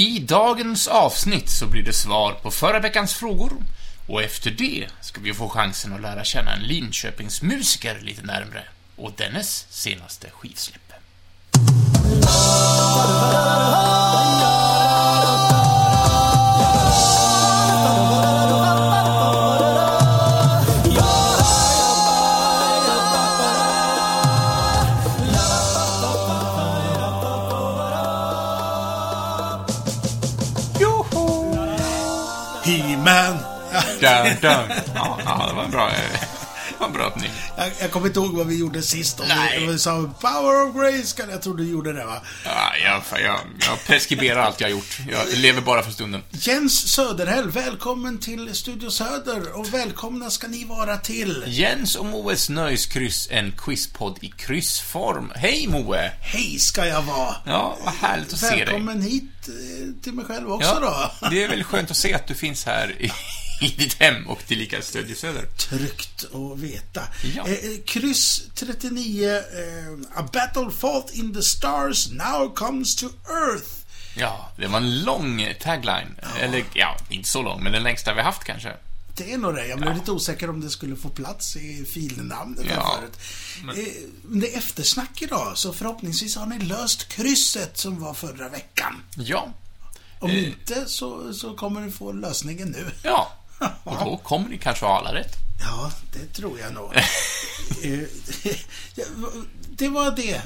I dagens avsnitt så blir det svar på förra veckans frågor och efter det ska vi få chansen att lära känna en Linköpingsmusiker lite närmre och dennes senaste skivsläpp. Dun, dun. Ja, ja, det var en bra, det var en bra öppning. Jag, jag kommer inte ihåg vad vi gjorde sist. Om Nej. vi, sa Power of Grace, jag tror du gjorde det va? Ja, jag, jag, jag preskriberar allt jag har gjort. Jag lever bara för stunden. Jens Söderhäll, välkommen till Studio Söder och välkomna ska ni vara till. Jens och Moes nöjeskryss, en quizpodd i kryssform. Hej Moe! Hej ska jag vara. Ja, vad härligt att se dig. Välkommen hit eh, till mig själv också då. det är väl skönt att se att du finns här i, i ditt hem och tillika Stödje Söder. Tryggt att veta. Ja. Eh, eh, kryss 39, eh, A battle fought in the stars now comes to earth. Ja, det var en lång tagline. Eller, ja, inte så lång, men den längsta vi haft kanske. Det är nog det. Jag blev Ja. lite osäker om det skulle få plats i filnamnet Ja, förut. men- Eh, Men det är eftersnack idag, så förhoppningsvis har ni löst krysset som var förra veckan. Ja. Om Eh. inte så, så kommer ni få lösningen nu. Ja. Och då kommer ni kanske ha alla rätt. Ja, det tror jag nog. Eh, ja, det var det.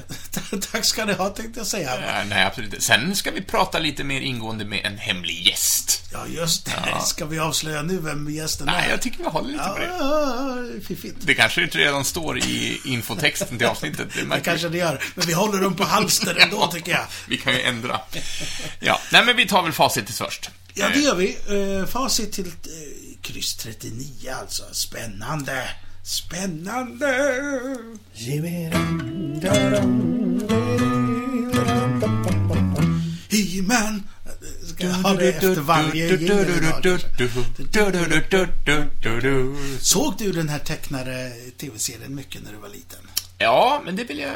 Tack ska ni ha, tänkte jag säga. Eh, nej, absolut inte. Sen ska vi prata lite mer ingående med en hemlig gäst. Ja, just det. Ja. Ska vi avslöja nu vem gästen Nej, är? jag tycker vi håller lite på det. Ja, fiffigt. Det kanske inte redan står i infotexten till avsnittet. Det, Det kanske det gör. Men vi håller dem på halster ändå, tycker jag. Vi kan ju ändra. Ja, nej men vi tar väl facit först. Ja, det gör vi. Eh, facit till eh, kryss 39 alltså. Spännande. Spännande. He-Man. Ska jag ha det efter varje kanske? Såg du den här tecknade tv-serien mycket när du var liten? Ja, men det vill jag,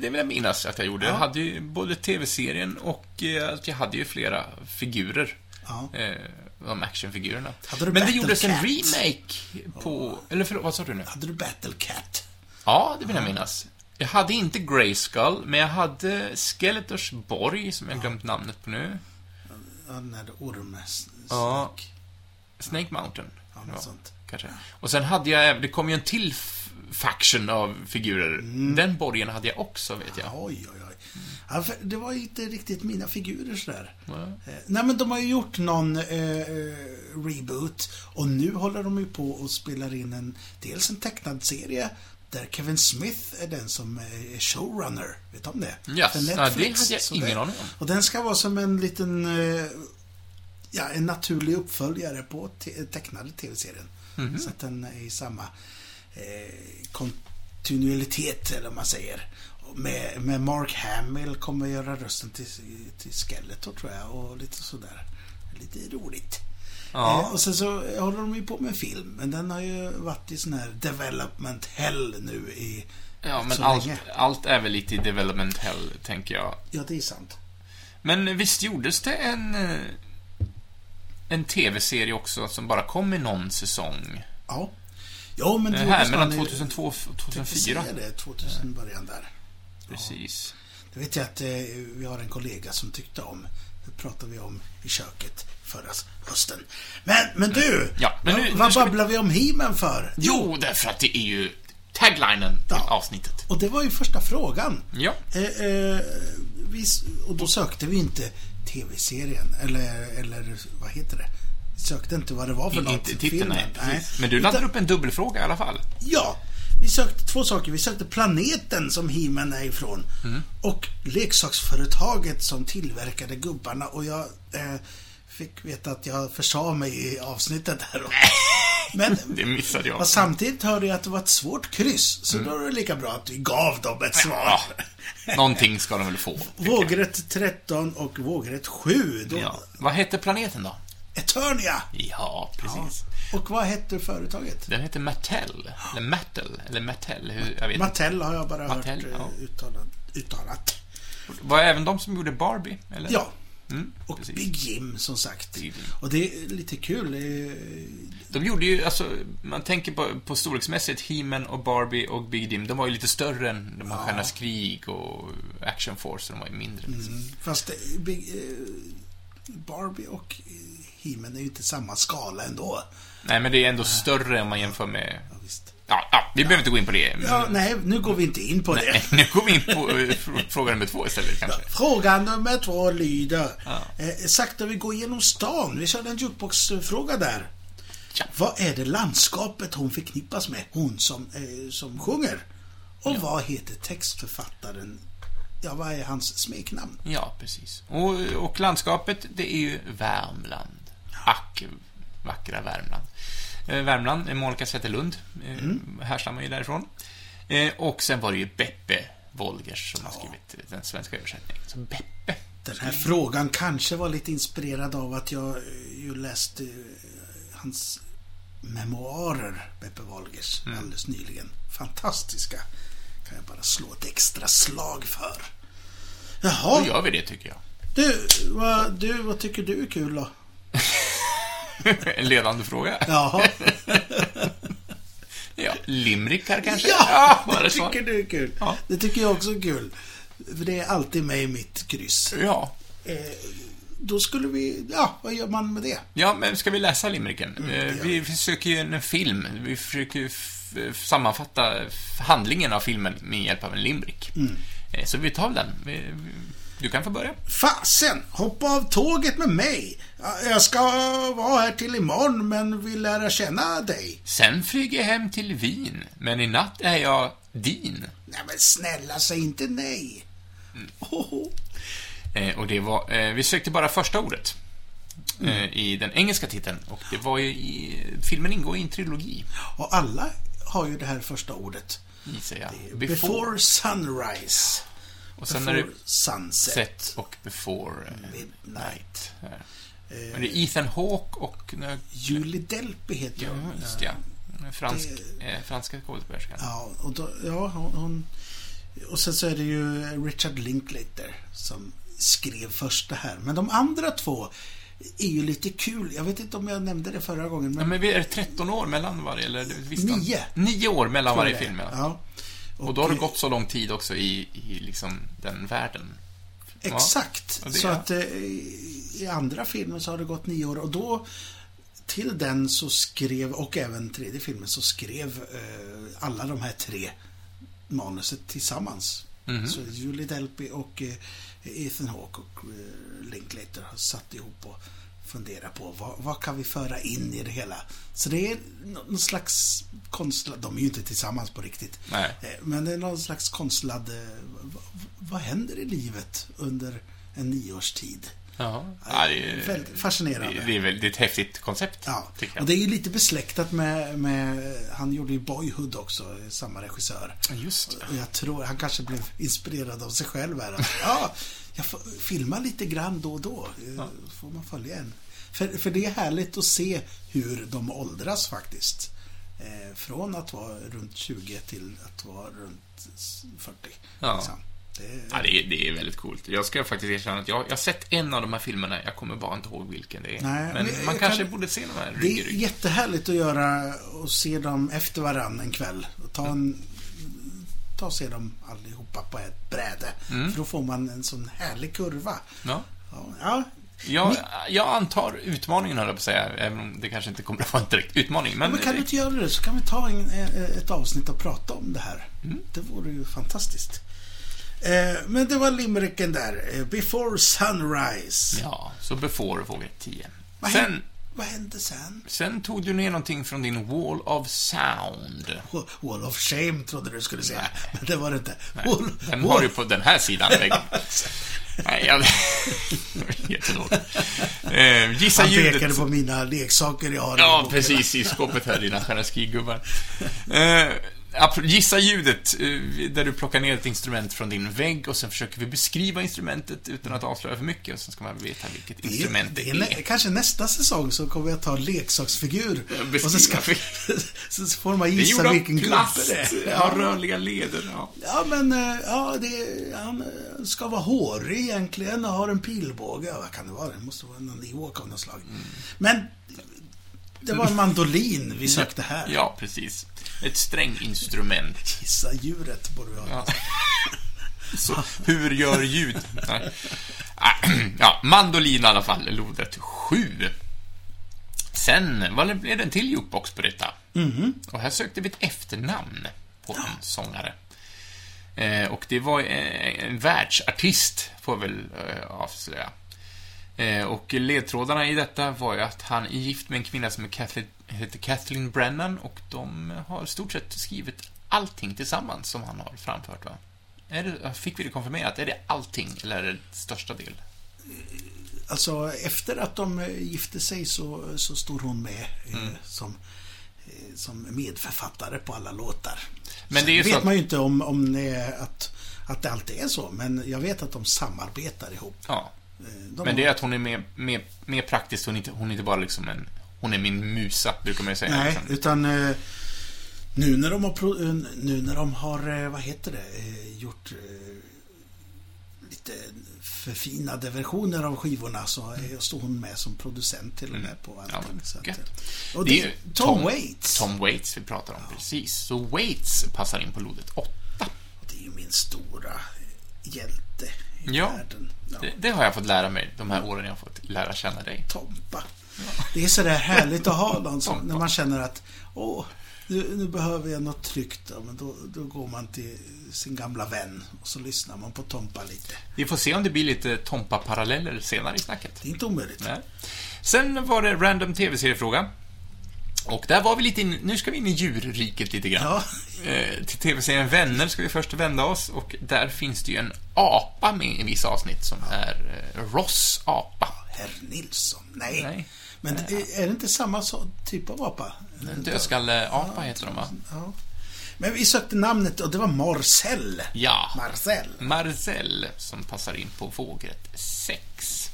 det vill jag minnas att jag gjorde. Ja. Jag hade ju både tv-serien och eh, att jag hade ju flera figurer. Ja. De actionfigurerna. Hade Men det gjordes en remake på... Eller förlåt, vad sa du nu? Hade du Battle Cat? Ja, det vill jag minnas. Jag hade inte Grayskull, men jag hade Skeletors borg, som jag glömt namnet på nu. Ja, Den där ormes... Ja. Snake Mountain. Ja, något sånt. Kanske. Och sen hade jag, det kom ju en till faction av figurer. Den borgen hade jag också, vet jag. Oj, oj, oj. Ja, det var inte riktigt mina figurer sådär. Ja. Eh, nej, men de har ju gjort någon eh, eh, reboot och nu håller de ju på och spelar in en, dels en tecknad serie där Kevin Smith är den som är showrunner. Vet du om det? Yes. För Ja, det hade jag ingen aning om. Och den ska vara som en liten, eh, ja, en naturlig uppföljare på te- tecknade tv-serien. Mhm. Så att den är i samma eh, kontinuitet, eller vad man säger. Med, med Mark Hamill kommer att göra rösten till, till Skeletor, tror jag, och lite sådär. Lite roligt. Eh, Ja. och sen så håller de ju på med film, men den har ju varit i sån här development hell nu i Ja, men allt, länge. allt är väl lite i development hell, tänker jag. Ja, det är sant. Men visst gjordes det en, eh, en tv-serie också som bara kom i någon säsong? Ja. Ja, men Det det här mellan någon i- 2002 och tänkte 2004. säga det, 2000 början där. Precis. Det vet jag att eh, vi har en kollega som tyckte om. Det pratade vi om i köket förra hösten. Men, men du! Ja, men nu- vad, nu ska vi- babblar vi om He-Man för? Jo, därför att det är ju taglinen till Ja. avsnittet. Och det var ju första frågan. Ja. Eh, eh, vi, och då sökte vi inte tv-serien, eller, eller vad heter det? Sökte inte vad det var för något. Inte titeln, nej. Precis. Men du laddade upp en dubbelfråga i alla fall. Ja, vi sökte två saker. Vi sökte planeten som He-Man är ifrån Mm. och leksaksföretaget som tillverkade gubbarna. Och jag eh, fick veta att jag försa mig i avsnittet här. Men Det missade jag. samtidigt hörde jag att det var ett svårt kryss. Så då är det lika bra att vi gav dem ett svar. Ja, någonting ska de väl få. Vågrätt 13 och vågrätt 7. Då, Ja. Vad hette planeten då? Eternia. Ja, precis. Och vad hette företaget? Den heter Mattel. Eller Mattel. Eller Mattel. Hur, jag vet inte. Mattel har jag bara Mattel, hört eh, ja. uttalat. uttalat. Var även de som gjorde Barbie? Eller? Ja, Mm, Och precis. Big Jim, som sagt. Jim. Och det är lite kul. De gjorde ju, alltså, man tänker på, på storleksmässigt, He-Man och Barbie och Big Jim, de var ju lite större än de här Ja. Stjärnornas krig och Action Force, de var ju mindre. Liksom. mm, fast det, Big, eh, Barbie och eh, He-Man är ju inte samma skala ändå. Nej, men det är ändå större om man jämför med... Ja, visst. Ja, ja vi behöver inte gå in på det. men- Ja, nej, nu går vi inte in på Nej, det. nu går vi in på eh, fr- fråga nummer två istället, kanske. Fråga nummer två lyder. Ja. Eh, sakta vi går igenom stan. Vi körde en jukebox-fråga där. Ja. Vad är det landskapet hon förknippas med? Hon som, eh, som sjunger. Och vad heter textförfattaren? Ja, vad är hans smeknamn? Ja, precis. Och, och landskapet, det är ju Värmland. Ack, vackra Värmland. Eh, Värmland, eh, Monica Zetterlund, eh, Mm. härstammar ju därifrån. Och sen var det ju Beppe Wolgers som har skrivit den svenska översättningen. Så Beppe. Den här frågan kanske var lite inspirerad av att jag ju läste hans memoarer, Beppe Wolgers, Mm. alldeles nyligen. Fantastiska. Kan jag bara slå ett extra slag för. Då Jaha, gör vi det, tycker jag. du vad, du, vad tycker du är kul då? en ledande fråga. Jaha, Ja, limerickar kanske? ja, var det tycker du är kul. Ja. Det tycker jag också är kul. För det är alltid med i mitt kryss. Ja. Eh, då skulle vi, ja, vad gör man med det? Ja, men ska vi läsa limericken? Mm, Eh, vi försöker ju en film. Vi försöker sammanfatta handlingen av filmen med hjälp av en limerick. Mm. Eh, Så vi tar den. Vi- Du kan få börja. Fasen, hoppa av tåget med mig. Ja, Jag ska vara här till imorgon men vill lära känna dig. Sen flyger jag hem till Wien, men i natt är jag din. Nej men snälla, säg inte nej. Mm. Oho. Eh, Och det var, eh, vi sökte bara första ordet. Mm. eh, I den engelska titeln. Och det var ju i, filmen ingår i en trilogi, Och alla har ju det här första ordet. gissar jag. Before, sunrise. Och sen before är det sunset. Set och Before eh, Midnight. Night. Ja. Eh, Men det är Ethan Hawke och... eh, Julie Delpy heter Ja, hon. just ja. Fransk, Det- eh, franska skådespelerskan. Ja, och då, ja hon, hon... Och sen så är det ju Richard Linklater som skrev första här. Men de andra två är ju lite kul. Jag vet inte om jag nämnde det förra gången. Ja, Men men vi är 13 år mellan varje, eller visst? Nio. Nio år mellan varje film, ja. ja. Och då har det gått så lång tid också i, i liksom den världen. Exakt. Ja, så att eh, i andra filmen så har det gått nio år och då till den så skrev, och även tredje filmen, så skrev eh, alla de här tre manuset tillsammans. Mhm. Så Julie Delpy och eh, Ethan Hawke och eh, Linklater har satt ihop och funderat på vad, vad kan vi föra in i det hela. Så det är nå- någon slags konstlad, de är ju inte tillsammans på riktigt. Nej. Eh, Men det är någon slags konstlad, eh, vad, vad händer i livet under en nioårstid? Ja, det, är, Väldigt fascinerande. det, är väl det är ett häftigt koncept, Ja, och det är ju lite besläktat med, med han gjorde ju Boyhood också, samma regissör. Ja, Just det. Och jag tror, han kanske blev inspirerad av sig själv här. Ja, jag får filma lite grann då och då. eh, Får man följa en. För, för det är härligt att se hur de åldras faktiskt. Eh, från att vara runt 20 till att vara runt 40. Ja. liksom. Det, Ja, det, är, det är väldigt coolt. Jag ska faktiskt erkänna att jag, jag har sett en av de här filmerna, jag kommer bara inte ihåg vilken det är. Nej, men men man kanske kan- borde se de här det rygg i är rygg. jättehärligt att göra och se dem efter varann en kväll. Och ta en ta och se dem allihopa på ett bräde. Mm. För då får man en sån härlig kurva. Ja. Ja, ja, Jag, jag antar utmaningen, höll jag på att säga, även om det kanske inte kommer att vara en direkt utmaning. Men, men kan du inte göra det så kan vi ta en, ett avsnitt och prata om det här. Mm. Det vore ju fantastiskt. Eh, men det var limericken där. Eh, Before Sunrise. Ja, så before fråga 10. Vad, Sen, vad hände sen? sen tog du ner någonting från din Wall of Sound. Wall of Shame trodde du skulle säga. Men det var det inte. Nej, Wall, den wall, har du på den här sidan väggen. Nej, jag... Jättedåligt. Eh, gissa Han ljudet. pekade på mina leksaker jag har Ja, precis. I skåpet här, dina Stjärnornas krig-gubbar. Eh, gissa ljudet, eh, där du plockar ner ett instrument från din vägg och sen försöker vi beskriva instrumentet utan att avslöja för mycket och sen ska man veta vilket Det instrument det det är, nä- kanske nästa säsong så kommer jag ta leksaksfigur. beskriva Och så, ska, så får man Det gissa av vilken gubbe plast, det är. har rörliga leder. Ja. Ja, men eh, ja, det, han eh, ska vara hårig egentligen och har en pilbåge. Ja, vad kan det vara? Det måste vara någon Ewok av något slag. Mm. Men det var en mandolin vi sökte här. ja, precis. Ett stränginstrument. Gissa djuret borde vi ha. Ja. Så, hur gör ljud? Ah, Ja, mandolin i alla fall, lodet 7. Sen vad blev det en till jukebox på detta. Och här sökte vi ett efternamn på en sångare. Eh, och det var eh, en världsartist, får jag väl eh, avslöja. Eh, och ledtrådarna i detta var ju att han är gift med en kvinna som Kathleen, heter Kathleen Brennan och de har stort sett skrivit allting tillsammans som han har framfört, va? Är det, fick vi det konfirmerat? Är det allting, eller är det största del? Alltså, efter att de eh, gifte sig så, så stod hon med eh, Mm. som, som medförfattare på alla låtar. Men det vet att- man ju inte om, om att, att det alltid är så, men jag vet att de samarbetar ihop. Ja. Eh, De Men det är att hon är mer, mer, mer praktisk, hon är, inte, hon är inte bara liksom en... Hon är min musa, brukar man ju säga. Nej, liksom. utan eh, nu när de har, eh, nu när de har vad heter det, gjort lite förfinade versioner av skivorna så eh, står hon med som producent till och med på Mm. Ja, allting. eh, och Det det är Tom, Tom- Waits. Tom Waits vi pratar om, precis. Så Waits passar in på lodet 8. Det är ju min stora hjälte i Ja. världen. Ja, Det, det har jag fått lära mig de här åren jag har fått lära känna dig. Tompa. Det är sådär härligt att ha någon som, när man känner att åh, nu, nu behöver jag något tryggt. Ja, men då, då går man till sin gamla vän och så lyssnar man på Tompa lite. Vi får se om det blir lite Tompa-paralleller senare i snacket. Det är inte omöjligt. Nej. Sen var det random tv-seriefråga. Och där var vi lite in, nu ska vi in i djurriket lite grann. Ja. Eh, till tv-serien Vänner ska vi först vända oss och där finns det ju en apa med i vissa avsnitt som är eh, Ross apa. Herr Nilsson. Nej. Nej. Men det- är det inte samma så, typ av apa? Dödskalleapa heter de va? Ja. Men vi sökte namnet och det var Marcel. Ja. Marcel. Marcel som passar in på vågrätt 6.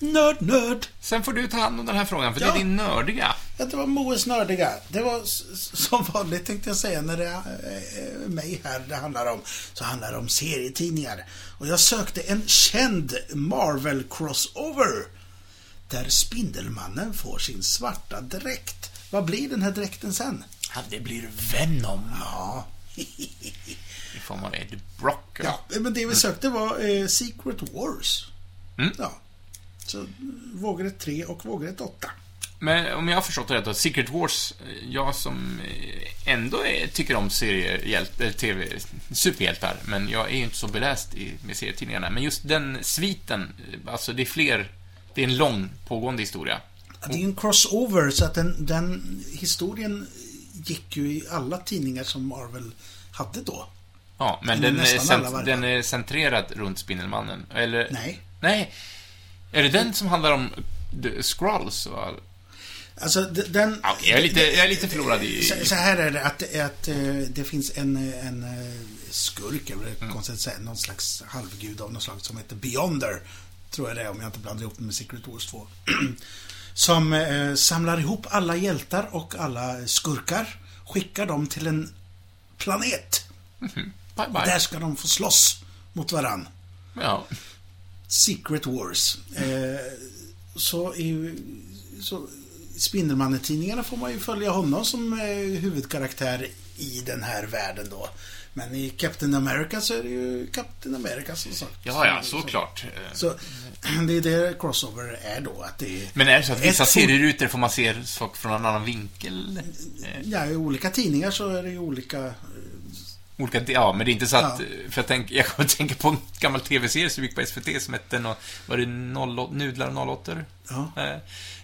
Nörd, nörd. Sen får du ta hand om den här frågan, för det Ja. är din nördiga. Ja, det var Moes nördiga. Det var som vanligt tänkte jag säga när det är eh, mig här det handlar om. Så handlar det om serietidningar. Och jag sökte en känd Marvel crossover. Där Spindelmannen får sin svarta dräkt. Vad blir den här dräkten sen? Ja, det blir Venom Ja, i form av Ed Brock. ja men det vi sökte var eh, Secret Wars. Mm. Ja. Så vågrätt 3 och vågrätt 8. Men om jag har förstått det rätt då, Secret Wars, eh, jag som eh, ändå är, tycker om seriehjälte, eller TV, superhjältar, men jag är ju inte så beläst i, med serietidningarna. Men just den sviten, eh, alltså det är fler, det är en lång pågående historia. Det är en crossover så att den, den historien gick ju i alla tidningar som Marvel hade då. Ja, men den är, den är centrerad runt Spindelmannen, eller? Nej. Nej. Är det den som handlar om the Skrulls? va? Alltså den... Ja, jag, är lite, jag är lite förlorad i... Så, så här är det att, att eh, det finns en, en eh, skurk, eller Mm. konstigt att säga, någon slags halvgud av något slag som heter Beyonder. Tror jag det är, om jag inte blandar ihop det med Secret Wars 2. som eh, samlar ihop alla hjältar och alla skurkar, skickar dem till en planet. Bye, bye. Där ska de få slåss mot varann. Ja. Secret Wars. Eh, så, ju, så Spindelmannen-tidningarna får man ju följa honom som eh, huvudkaraktär i den här världen då. Men i Captain America så är det ju Captain America som sagt. Ja, ja, såklart. Eh, Så det är det Crossover är då. Att det är, Men är det så att vissa serierutor får man se saker från en annan vinkel? Eh, ja, i olika tidningar så är det ju olika... Olika, ja, men det är inte så att... Ja. För jag, tänk, jag kommer att tänka på en gammal tv-serie som gick på SVT som hette nå- var det 08, Nudlar och 08 Ja. eh,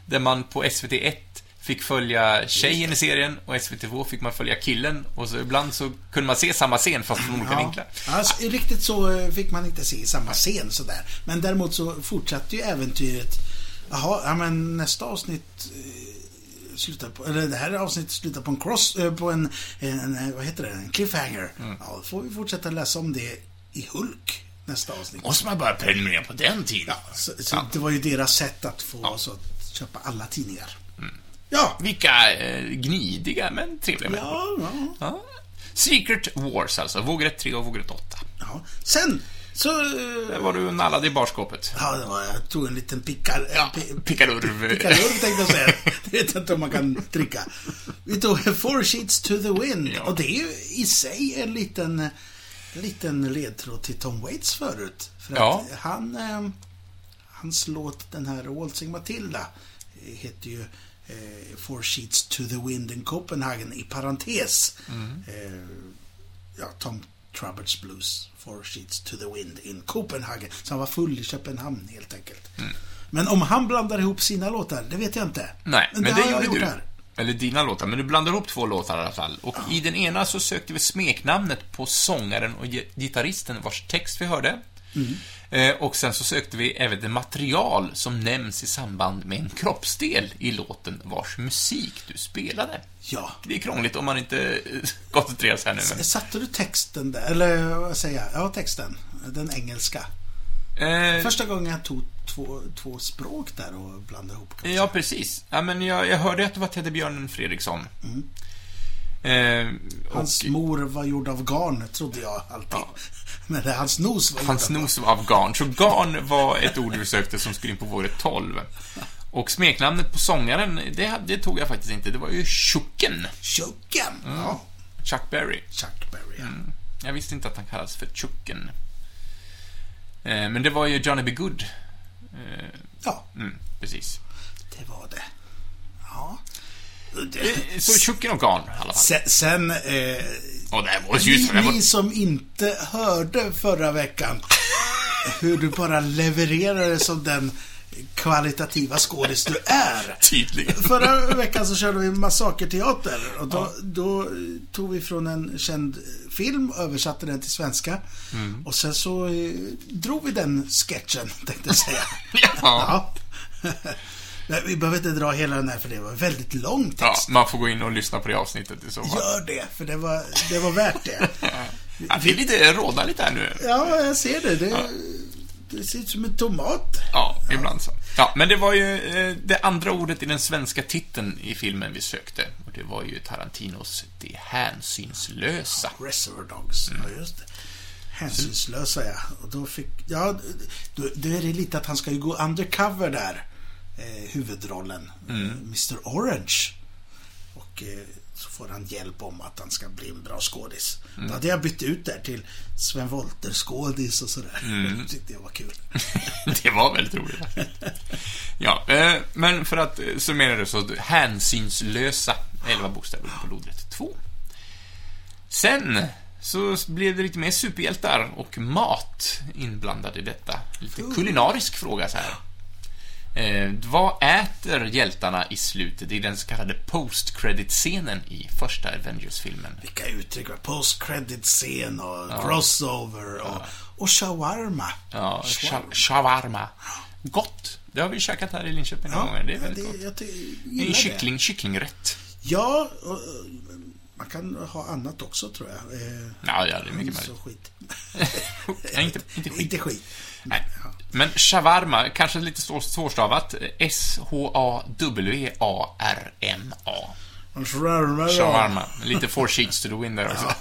Där man på SVT1 fick följa tjejen i serien och SVT2 fick man följa killen och så ibland så kunde man se samma scen fast från olika vinklar. Alltså, riktigt så eh, fick man inte se samma scen sådär. Men däremot så fortsatte ju äventyret. Jaha, ja men nästa avsnitt eh, slutar på, eller det här avsnittet slutar på en cross, eh, på en, en, en vad heter det, en cliffhanger. Ja, då får vi fortsätta läsa om det i Hulk nästa avsnitt. Måste man bara prenumerera på den tiden? Ja, så, så Ja. det var ju deras sätt att få oss att köpa alla tidningar. Ja, Vilka eh, gnidiga men trevliga människor. ja, ja, Ja. Secret Wars alltså, vågrätt 3 och vågrätt 8. ja. Sen så... Där var du nallad i barskåpet. Ja, det var, jag tog en liten pickar... Ja, pi- pickalurv. Pickalurv tänkte jag säga. Det vet jag inte om man kan dricka. Vi tog Four Sheets to the Wind. Ja. Och det är ju i sig en liten, en liten ledtråd till Tom Waits förut. För Ja. att han, eh, hans låt, den här Waltzing Matilda, heter ju eh, Four Sheets to the Wind in Copenhagen i parentes. Eh, ja, Tom Trubberts Blues, Four Sheets to the Wind in Copenhagen. Så han var full i Köpenhamn helt enkelt. Men om han blandar ihop sina låtar, det vet jag inte. Nej, men, det, har jag gjorde du. här. Eller dina låtar, men du blandade ihop två låtar i alla fall. Och i den ena så sökte vi smeknamnet på sångaren och gi- gitarristen vars text vi hörde. Mm. Eh, och sen så sökte vi även det material som nämns i samband med en kroppsdel i låten vars musik du spelade. Ja. Det är krångligt om man inte eh, koncentrerar sig här nu. Men... Satte du texten där? Eller vad säger jag? Ja, texten. Den engelska. Eh, Första gången jag tog två, två språk där och blandade ihop. kan man Ja, precis. Ja, men jag, jag hörde att det var Teddybjörnen Fredriksson. Eh, säga. Hans och mor var gjord av garn, trodde jag alltid. Ja. Men hans nos var hans nos var av garn. Så garn var ett ord vi sökte som skulle in på våret 12. Och smeknamnet på sångaren, det, det tog jag faktiskt inte. Det var ju Chucken. Chucken. Ja. Chuck Berry. Chuck Berry. ja. Jag visste inte att han kallades för Chucken. Eh, men det var ju Johnny B. Good. Eh, Ja, mm, precis. det var det. Ja. Det, Eh, Så Chucken och garn i alla fall. sen, sen eh, Och det här var ju... det här ni, ni som inte hörde förra veckan hur du bara levererade som den kvalitativa skådis du är. Tydligen. Förra veckan så körde vi Massakerteater och då, då tog vi från en känd film och översatte den till svenska. Mm. Och sen så eh, drog vi den sketchen, tänkte jag säga. Ja. Ja. Vi behöver inte dra hela den här för det var väldigt lång text. ja, man får gå in och lyssna på det avsnittet i så fall. Gör det, för det var, det var värt det. Ja, det är lite rådna lite här nu. Ja, jag ser det. Det, det ser ut som en tomat. Ja, ibland så. Ja, men det var ju eh, det andra ordet i den svenska titeln i filmen vi sökte. Och det var ju Tarantinos De hänsynslösa. Reservoir Dogs, ja just det. Hänsynslösa ja. Och då fick, ja, då, då är det lite att han ska ju gå undercover där. Eh, huvudrollen. Eh, Mr Orange. Och eh, så får han hjälp om att han ska bli en bra skådis. Då hade jag bytt ut där till Sven Wollter skådis och sådär. Det tyckte jag var kul. det var väldigt roligt. Ja, eh, men för att eh, summera det så, hänsynslösa 11 bokstäver på lodrätt 2. Sen så blev det lite mer superhjältar och mat inblandad i detta. Lite kulinarisk fråga så här. Eh, vad äter hjältarna i slutet i den så kallade post-credit-scenen i första Avengers-filmen? Vilka uttryck. Post-credit-scen och crossover och, och shawarma. Ja, sha- shawarma. Gott. Det har vi käkat här i Linköping några gånger. Det är väldigt gott. jag Det är gillar en det. kyckling, kycklingrätt. Ja, och, och, man kan ha annat också tror jag. Eh, Ja, ja, det är mycket möjligt. skit. Ja, inte, inte skit. Inte skit. Men shawarma, kanske lite svår- svårstavat. S-H-A-W-A-R-M-A. Shawarma. Shawarma. Lite four sheets to the wind där också.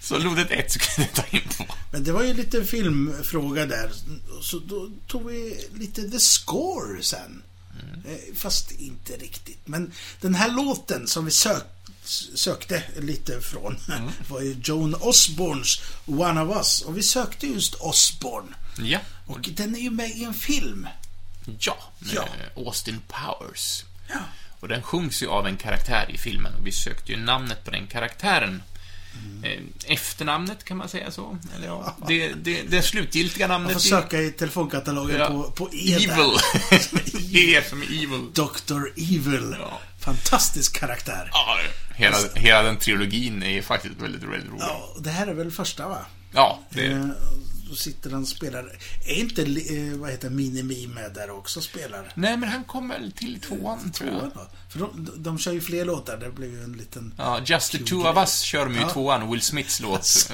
Så lodet ett ska vi ta in på. Men det var ju lite filmfråga där. Så då tog vi lite The Score sen. Eh, Fast inte riktigt. Men den här låten som vi sök, sökte lite från var ju Joan Osborns One of Us. Och vi sökte just Osborne. Ja. Och den är ju med i en film. Ja, med Ja. Austin Powers. Ja. Och den sjungs ju av en karaktär i filmen och vi sökte ju namnet på den karaktären. Eh, Efternamnet, kan man säga så? Eller ja, det, det, det slutgiltiga Man namnet får söka i telefonkatalogen Ja. på, på E. Evil. E som evil. Dr. Evil. Ja. Fantastisk karaktär. Ja, hela, hela den trilogin är faktiskt väldigt, väldigt rolig. Ja, det här är väl första va? Ja, det är Eh, så sitter han och spelar. Är inte, eh, vad heter Minimi med där också och spelar? Nej, men han kom väl till tvåan, tror jag. Tvåan? För de, de, de kör ju fler låtar. Det blev ju en liten... Ja, Just the two grej. of us kör de ju Ja. tvåan, Will Smiths låt. Så,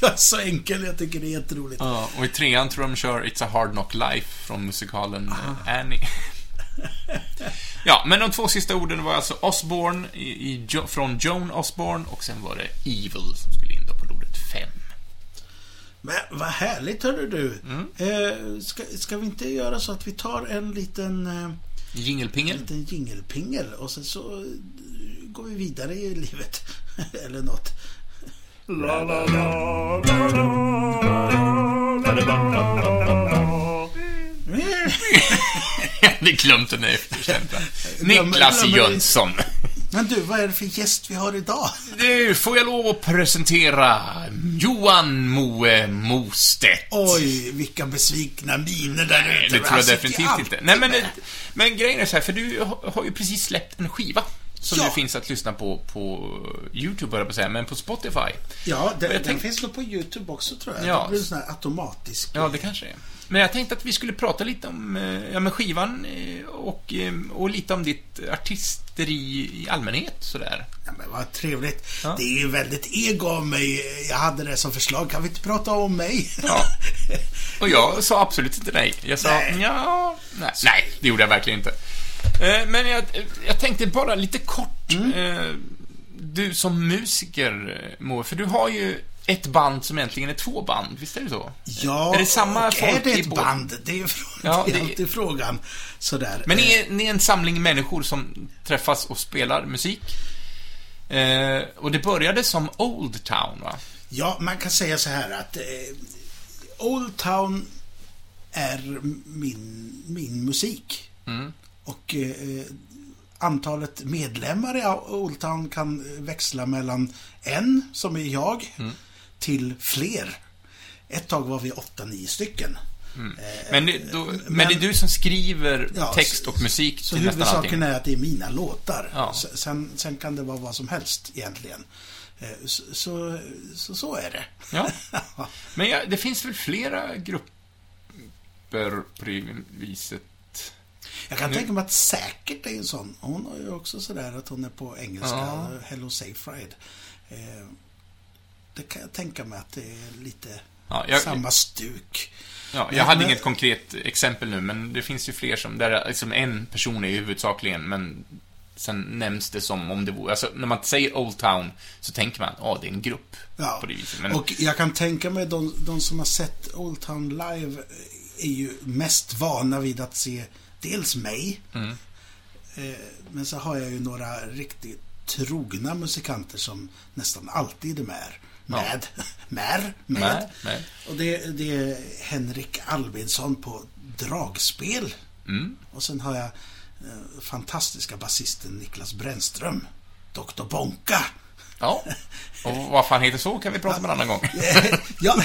jag är så enkel, jag tycker det är jätteroligt. Ja, och i trean tror jag de kör It's a hard knock life från musikalen eh, Annie. ja, men de två sista orden var alltså Osborne i, i, från Joan Osborne och sen var det Evil som skulle in då på ordet fem. Men vad härligt hörru du. Mm. Eh, ska, ska vi inte göra så att vi tar en liten, eh, Jingelpingel. liten jingelpingel och sen så eh, går vi vidare i livet. Eller något. Jag hade glömt den där efterstämpeln. Glömmer- Niklas Jönsson. Men du, vad är det för gäst vi har idag? Nu får jag lov att presentera Johan Moe Mostedt. Oj, vilka besvikna miner där ute. det tror jag sitter definitivt inte. Nej, men, men grejen är så här, för du har ju precis släppt en skiva. Som Ja. nu finns att lyssna på på YouTube, höll på säga, men på Spotify. Ja, den, jag den tänkte- finns nog på YouTube också tror jag. Ja. Det blir en sån här automatisk. Ja, det kanske är. Men jag tänkte att vi skulle prata lite om eh, ja, men skivan eh, och, eh, och lite om ditt artisteri i allmänhet, sådär. Ja, men vad trevligt. Ja. Det är ju väldigt ego av mig. Jag hade det som förslag. Kan vi inte prata om mig? Ja. Och jag sa absolut inte nej. Jag sa, Nej. ja, nej. nej, det gjorde jag verkligen inte. Eh, Men jag, jag tänkte bara lite kort, Mm. eh, du som musiker, eh, Moe, för du har ju ett band som egentligen är två band, visst är det så? Ja, Är det samma och folk är det ett band? Det är ju Ja, det är alltid frågan. Sådär. Men ni är, ni är en samling människor som träffas och spelar musik. Eh, och det började som Old Town, va? Ja, man kan säga så här att eh, Old Town är min, min musik. Mm. Och eh, antalet medlemmar i Old Town kan växla mellan en, som är jag, Mm. till fler. Ett tag var vi åtta, nio stycken. Eh, Men, det, då, men, men- det är du som skriver Ja, text och musik Så till nästan huvudsaken allting? är att det är mina låtar. Ja. Sen, sen kan det vara vad som helst egentligen. Eh, Så, så, så, så är det. Ja. Men ja, det finns väl flera grupper på det viset? Jag kan Nu- tänka mig att säkert är en sån. Hon har ju också sådär att hon är på engelska. Ja. Hello Safe Ride. Eh, Det kan jag tänka mig att det är lite Ja, jag, samma stuk. ja, jag hade men- inget konkret exempel nu, men det finns ju fler som, där liksom en person är huvudsakligen, men sen nämns det som om det vore, alltså när man säger Old Town så tänker man, ja, det är en grupp Ja. på det viset. Men, Och jag kan tänka mig de, de som har sett Old Town live är ju mest vana vid att se dels mig, Mm. eh, men så har jag ju några riktigt trogna musikanter som nästan alltid är med. Med. Med. Med. med, med. Och det, det är Henrik Albinsson på dragspel. Mm. Och sen har jag eh, fantastiska basisten Niklas Brännström. Dr. Bonka. Ja. Och vad fan heter så kan vi prata om en annan gång. ja,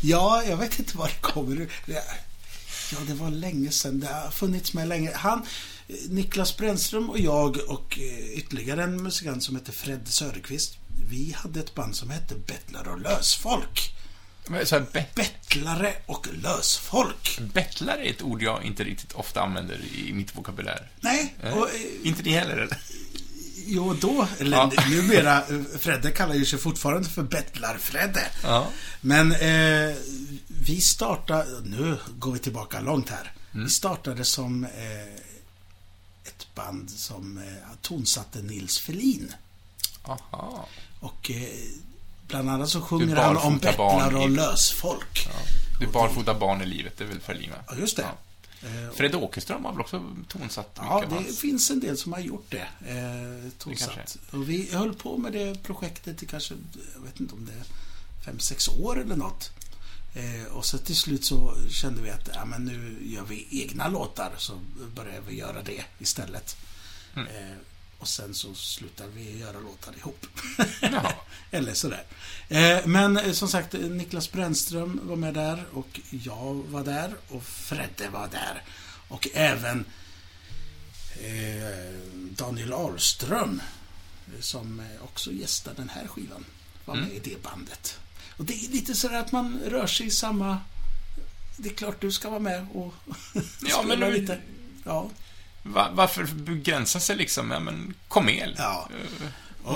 ja, jag vet inte var det kommer. Ja, det var länge sedan. Det har funnits med länge. Han, Niklas Brännström och jag och eh, ytterligare en musikant som heter Fred Söderqvist. Vi hade ett band som hette Bettlare och lösfolk. Så bet- Bettlare och lösfolk. bettlare är ett ord jag inte riktigt ofta använder i mitt vokabulär. Nej, Eh, och, eh, Inte ni heller, eller? Jo då, eller Ja. numera, eh, Fredde kallar ju sig fortfarande för Bettlar-Fredde. Ja. Men eh, vi startade, nu går vi tillbaka långt här. Vi startade som eh, ett band som eh, tonsatte Nils Ferlin. Aha. Och eh, bland annat så sjunger han om bettlar och lösfolk. Ja. Du barfota barn i livet, det är väl Ferlin, va? Ja, just det. Ja. Eh, Fred Åkerström har väl också tonsatt Ja, mycket av det hans... finns en del som har gjort det. Eh, tonsatt. Och vi höll på med det projektet i kanske, jag vet inte om det är fem, sex år eller något. Eh, och så till slut så kände vi att ja, men nu gör vi egna låtar så började vi göra det istället. Mm. Eh, och sen så slutade vi göra låtar ihop. Eller sådär. Eh, men eh, som sagt, Niklas Brännström var med där och jag var där och Fredde var där. Och även eh, Daniel Ahlström eh, som eh, också gästar den här skivan var med Mm. i det bandet. Och det är lite sådär att man rör sig i samma... Det är klart du ska vara med och Ja, men lite. Ja. Va, varför begränsa sig liksom? Ja, men kom med. Ja. Eh,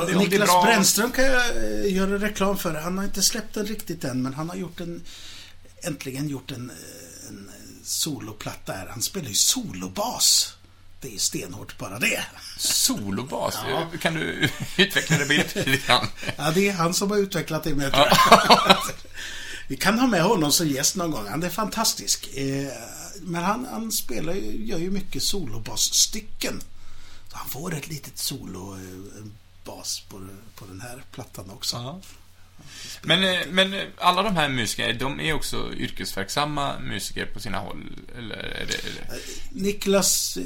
Och det- Niklas bra- Brännström kan jag eh, göra reklam för. Han har inte släppt den riktigt än, men han har gjort en... Äntligen gjort en, eh, en soloplatta här. Han spelar ju solobas. Det är stenhårt bara det. Solobas. Ja. Kan du utveckla det lite grann? Ja, det är han som har utvecklat det med, tror jag. Vi kan ha med honom som gäst någon gång. Han är fantastisk. Eh, Men han, han spelar ju, gör ju mycket solobasstycken. Så han får ett litet solobas på, på den här plattan också. Ja. Men, eh, men eh, alla de här musikerna, de är också yrkesverksamma musiker på sina håll? Eller är det... Är det... Niklas eh,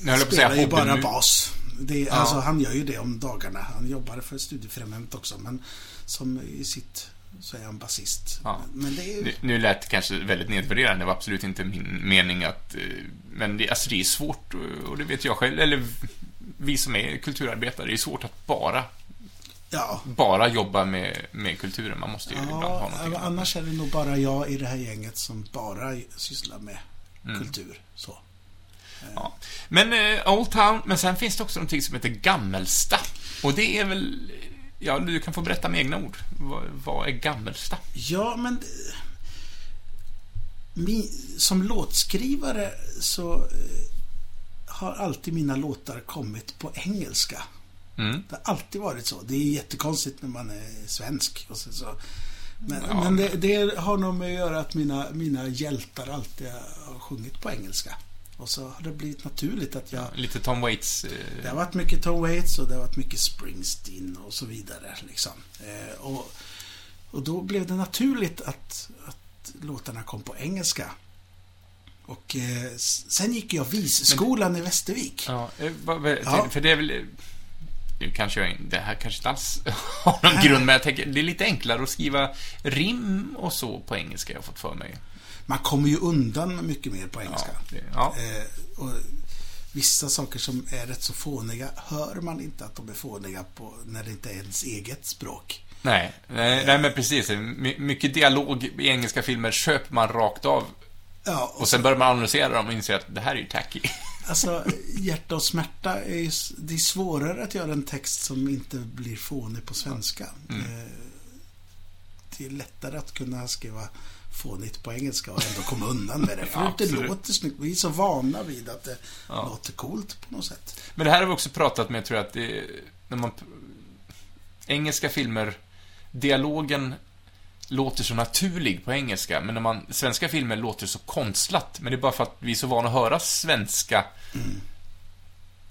spelar säga ju bara bas. Det, Ja. alltså, han gör ju det om dagarna. Han jobbar för Studiefrämjandet också, men som i sitt så är han basist. Ja. Men det är ju... Nu, nu lät det kanske väldigt nedvärderande, det var absolut inte min mening att... eh, Men det, alltså det är svårt, och- och det vet jag själv, eller vi som är kulturarbetare, det är svårt att bara, Ja, bara jobba med, med kulturen. Man måste ju ibland ha Ja, någonting annars är det nog bara jag i det här gänget som bara sysslar med Mm. kultur. Så. Ja. Men eh, Old Town, men sen finns det också någonting som heter Gammelsta. Och det är väl... Ja, du kan få berätta med egna ord. Vad, vad är Gammelsta? Ja, men... eh, Mi, som låtskrivare så eh, har alltid mina låtar kommit på engelska. Mm. Det har alltid varit så. Det är jättekonstigt när man är svensk. Och så, så. Men, Ja, men det, det har nog med att göra att mina, mina hjältar alltid har sjungit på engelska. Och så har det blivit naturligt att jag... Lite Tom Waits... Det Eh, har varit mycket Tom Waits och det har varit mycket Springsteen och så vidare. Liksom. Eh, och, och då blev det naturligt att, att låtarna kom på engelska. Och eh, sen gick jag visskolan i Västervik. ja, eh, Ja. För det är väl... Nu kanske jag det här kanske inte alls har någon grund, men jag tänker det är lite enklare att skriva rim och så på engelska, jag har fått för mig. Man kommer ju undan mycket mer på engelska. Ja, det, ja. Eh, och vissa saker som är rätt så fåniga hör man inte att de är fåniga på när det inte är ens eget språk. Nej, nej, nej, men precis. My, mycket dialog i engelska filmer köper man rakt av. Ja, och Och sen börjar man analysera dem och inser att det här är ju tacky. Alltså, hjärta och smärta är ju, det är svårare att göra en text som inte blir fånig på svenska. Mm. Eh, Det är lättare att kunna skriva fånigt på engelska och ändå komma undan med det. För Ja, det låter snyggt. Vi är så vana vid att det Ja. låter coolt på något sätt. Men det här har vi också pratat med, tror jag, att det, när man... Engelska filmer, dialogen låter så naturlig på engelska, men när man... Svenska filmer låter så konstlat, men det är bara för att vi är så vana att höra svenska.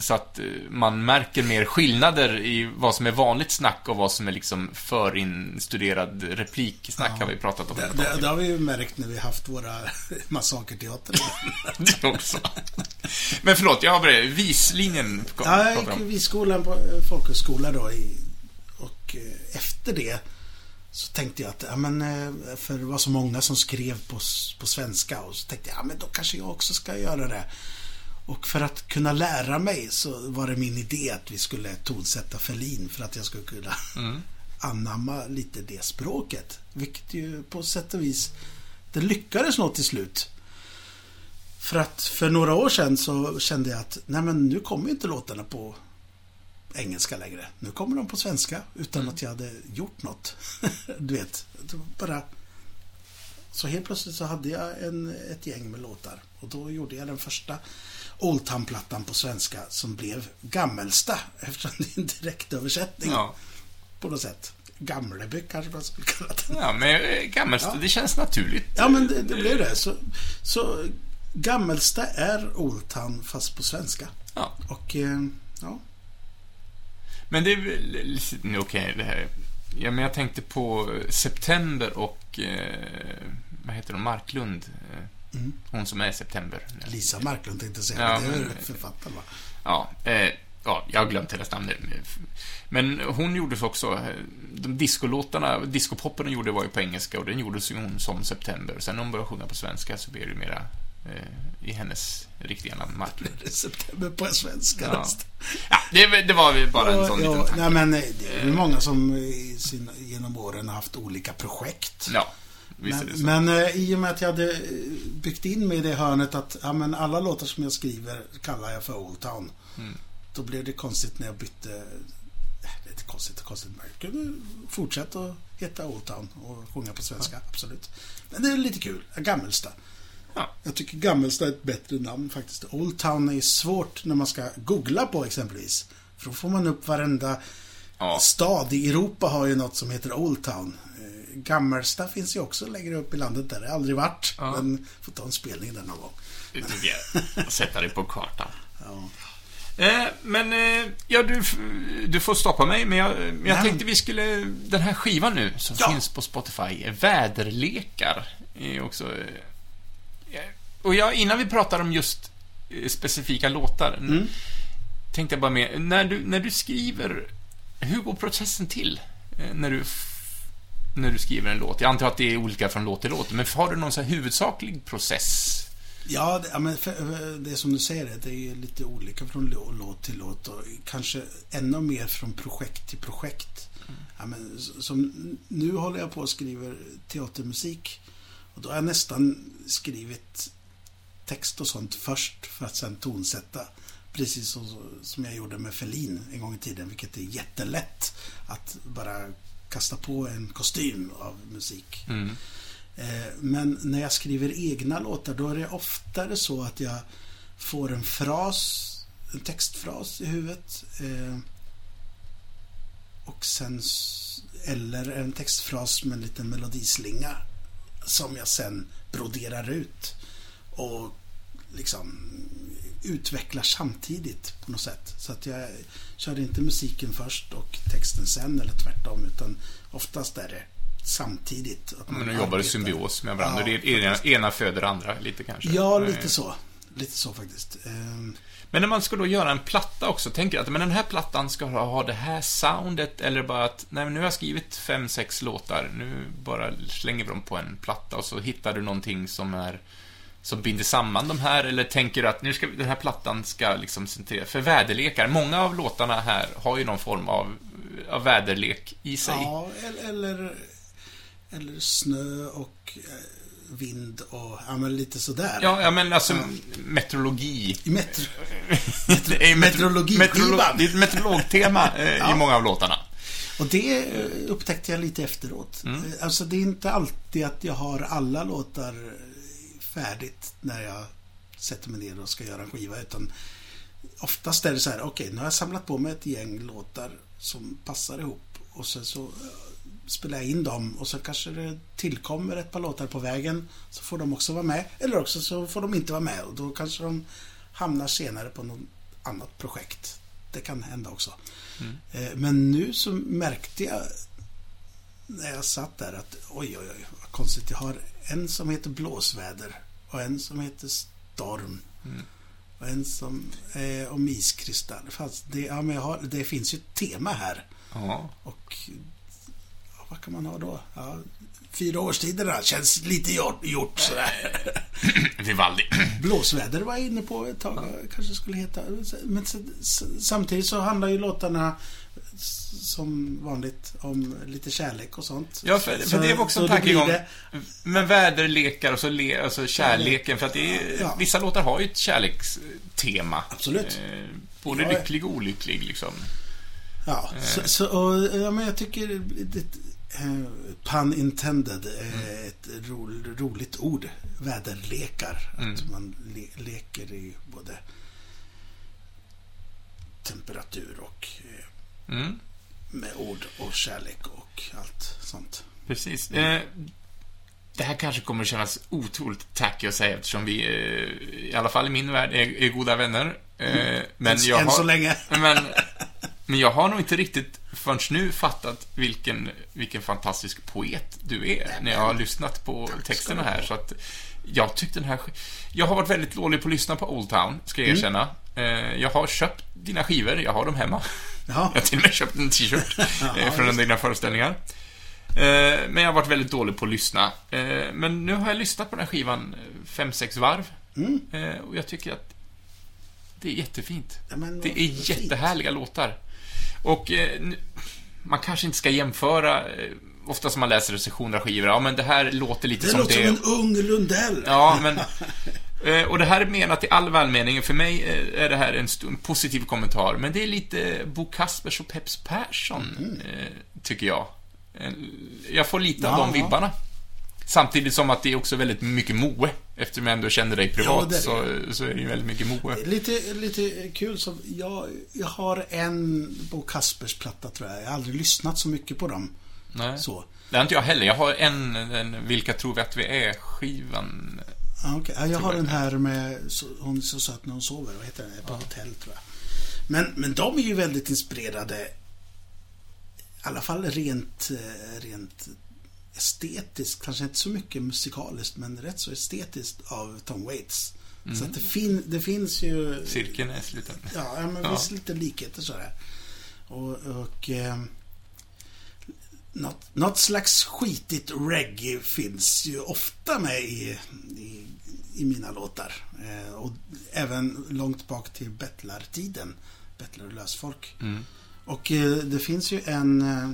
Så att eh, man märker mer skillnader i vad som är vanligt snack och vad som är liksom förinstuderad repliksnack, Ja. har vi pratat om. Det, det, det har vi ju märkt när vi haft våra. Det också. Men förlåt, jag har bara vislinjen. Ja, jag gick visskolan på eh, folkhögskola då. I, och eh, efter det så tänkte jag att, ja men, för det var så många som skrev på, på svenska och så tänkte jag, ja men då kanske jag också ska göra det. Och för att kunna lära mig så var det min idé att vi skulle tonsätta Ferlin för att jag skulle kunna Mm. anamma lite det språket. Vilket ju på sätt och vis, det lyckades nog till slut. För att för några år sedan så kände jag att nej men nu kommer inte låtarna på engelska längre. Nu kommer de på svenska utan att jag hade gjort något. du vet, bara... Så helt plötsligt så hade jag en, ett gäng med låtar. Och då gjorde jag den första Old Town-plattan på svenska som blev Gammelsta eftersom det är en direktöversättning Ja. på något sätt. Gamleby kanske man skulle kalla det. Ja, men eh, gammalt, Ja. det känns naturligt. Ja, men det, det blev det. Så, så Gammelsta är Old Town fast på svenska. Ja. Och eh, ja, Men det är väl... Okej, det här... Ja, men jag tänkte på September och... Eh, vad heter hon? Marklund. Eh, Mm. Hon som är September. Lisa Marklund tänkte jag säga. Ja, det är men- författaren va? Ja, eh, ja, jag har glömt hennes namn nu. Men hon gjorde så också, eh, de discolåtarna, discopoppen hon gjorde var ju på engelska och den gjordes ju hon som September. Sen när hon började sjunga på svenska så blev det mera eh, i hennes riktiga namn, Martin. September på svenska. Ja. Ja, det, det var bara en sån ja, liten tanke. nej, men eh, det är ju många som i sin, genom åren har haft olika projekt. Ja, Men, men eh, i och med att jag hade eh, byggt in mig i det hörnet att ja, men alla låtar som jag skriver kallar jag för Old Town. Mm. Då blev det konstigt när jag bytte... eh, Det är inte konstigt och konstigt. Men jag kunde fortsätta att heta Old Town och sjunga på svenska, absolut. Men det är lite kul. Gammelsta. Ja. Jag tycker Gammelsta är ett bättre namn faktiskt. Old Town är svårt när man ska googla på exempelvis. För då får man upp varenda Ja. stad i Europa har ju något som heter Old Town. Eh, Gammelsta finns ju också längre upp i landet där. Det har aldrig varit. Ja. Men får ta en spelning där någon gång. Det tycker jag. Sätta det på kartan. Ja. Eh, men, eh, ja, du, du får stoppa mig, men jag, jag Nej. tänkte vi skulle... Den här skivan nu, som Ja. finns på Spotify, Väderlekar, är också... Eh, och jag, innan vi pratar om just eh, specifika låtar, Mm. tänkte jag bara med, när du, när du skriver, hur går processen till? Eh, när du när du skriver en låt. Jag antar att det är olika från låt till låt, men har du någon så här huvudsaklig process? Ja, det, ja, men det som du säger, det är lite olika från lå- låt till låt och kanske ännu mer från projekt till projekt. Ja, men, som nu håller jag på och skriver teatermusik och då har jag nästan skrivit text och sånt först för att sen tonsätta. Precis så, som jag gjorde med Ferlin en gång i tiden, vilket är jättelätt att bara kasta på en kostym av musik. Mm. Eh, Men när jag skriver egna låtar då är det oftare så att jag får en fras, en textfras i huvudet. eh, Och sen, eller en textfras med en liten melodislinga som jag sen broderar ut och liksom utvecklar samtidigt på något sätt. Så att jag kör inte musiken först och texten sen eller tvärtom utan oftast är det samtidigt. Att Men de jobbar i symbios med varandra. Ja, det är ena, ena föder andra, lite kanske. Ja, lite så. Lite så faktiskt. Ehm, Men när man ska då göra en platta också, tänker jag att men den här plattan ska ha ha det här soundet, eller bara att, nej men nu har jag skrivit fem, sex låtar, nu bara slänger vi dem på en platta och så hittar du någonting som är som binder samman de här, eller tänker du att nu ska den här plattan ska liksom centrera, för väderlekar, många av låtarna här har ju någon form av, av väderlek i sig. Ja, eller, eller, snö och eh, vind och ja, men lite sådär. Ja, ja men alltså Ja. meteorologi. I metro, det är ju metro- Meteorologiskivan. meteorolo- Det är ett meteorologtema eh, i Ja. många av låtarna. och det eh, upptäckte jag lite efteråt. Mm. Alltså det är inte alltid att jag har alla låtar färdigt när jag sätter mig ner och ska göra en skiva. Utan oftast är det så här, okej, nu har jag samlat på mig ett gäng låtar som passar ihop. Och sen så eh, spelar jag in dem och så kanske det tillkommer ett par låtar på vägen. Så får de också vara med. Eller också så får de inte vara med och då kanske de hamnar senare på något annat projekt. Det kan hända också. Mm. Eh, Men nu så märkte jag när jag satt där att oj, oj, oj, vad konstigt. Jag har en som heter blåsväder och en som heter storm. Mm. Och en som är om iskristall. Fast det, ja, men jag har, det finns ju ett tema här. Ja. Och ja, vad kan man ha då? Ja, fyra årstiderna känns lite gjort, gjort sådär. Vivaldi. Blåsväder var jag inne på ett tag. Kanske skulle heta. Men samtidigt så handlar ju låtarna som vanligt om lite kärlek och sånt. Ja, för, för Så- det var också en tankegång. det- Men väderlekar och så le, alltså kärleken, för att det är, Ja. vissa låtar har ju ett kärlekstema. Absolut. Eh, både Ja. lycklig och olycklig, liksom. Ja, så, så och, ja, men jag tycker det, eh, pun intended är ett ro, roligt ord. Väderlekar. Att Mm. man le, leker i både temperatur och eh, Mm, med ord och kärlek och allt sånt. precis. Eh, det här kanske kommer kännas otroligt tacky att säga eftersom vi, eh, i alla fall i min värld, är, är goda vänner. Eh, men än, jag än har... så länge. Men, men jag har nog inte riktigt förrän nu fattat vilken, vilken fantastisk poet du är när jag har lyssnat på texterna här. Så att jag tyckte den här... Jag har varit väldigt dålig på att lyssna på Old Town, ska jag Mm. erkänna. Eh, Jag har köpt dina skivor, jag har dem hemma. Ja, Jag har till och med köpt en t-shirt eh, från just dina föreställningar. Eh, Men jag har varit väldigt dålig på att lyssna. Men nu har jag lyssnat på den här skivan fem, sex varv. Mm. Och jag tycker att det är jättefint. Ja, men Det är fint. jättehärliga låtar. Och man kanske inte ska jämföra, ofta som man läser recensioner av skivor, ja men det här låter lite Det som låter det. som en ung Lundell. Ja, men... eh, Och det här är menat i all välmening. För mig eh, är det här en, en positiv kommentar. Men det är lite Bo Kaspers och Peps Persson, eh, tycker jag. Jag får lite av Ja, de ja. vibbarna. Samtidigt som att det är också väldigt mycket Moe. Eftersom jag ändå känner dig privat det är så, så är det ju väldigt mycket Moe. Lite, lite kul så jag, jag har en Bo Kaspers platta tror jag. Jag har aldrig lyssnat så mycket på dem. Nej. Så. Det har inte jag heller. Jag har en, en Vilka tror vi att vi är-skivan. Ja, okej. Ja, jag har jag. den här med Hon är så söt när hon sover. Vad heter den? På hotell tror jag. Men, men de är ju väldigt inspirerade. I alla fall rent, eh, rent estetiskt. Kanske inte så mycket musikaliskt men rätt så estetiskt av Tom Waits. Så att det, fin, det finns ju... Cirkeln är sluten. Ja, ja men Ja. visst lite likheter sådär. Och, och eh, något, något slags skitigt reggae finns ju ofta med i, i, i mina låtar. Eh, och även långt bak till bettlartiden. Bettlar och lösfolk. Mm. Och eh, det finns ju en, eh,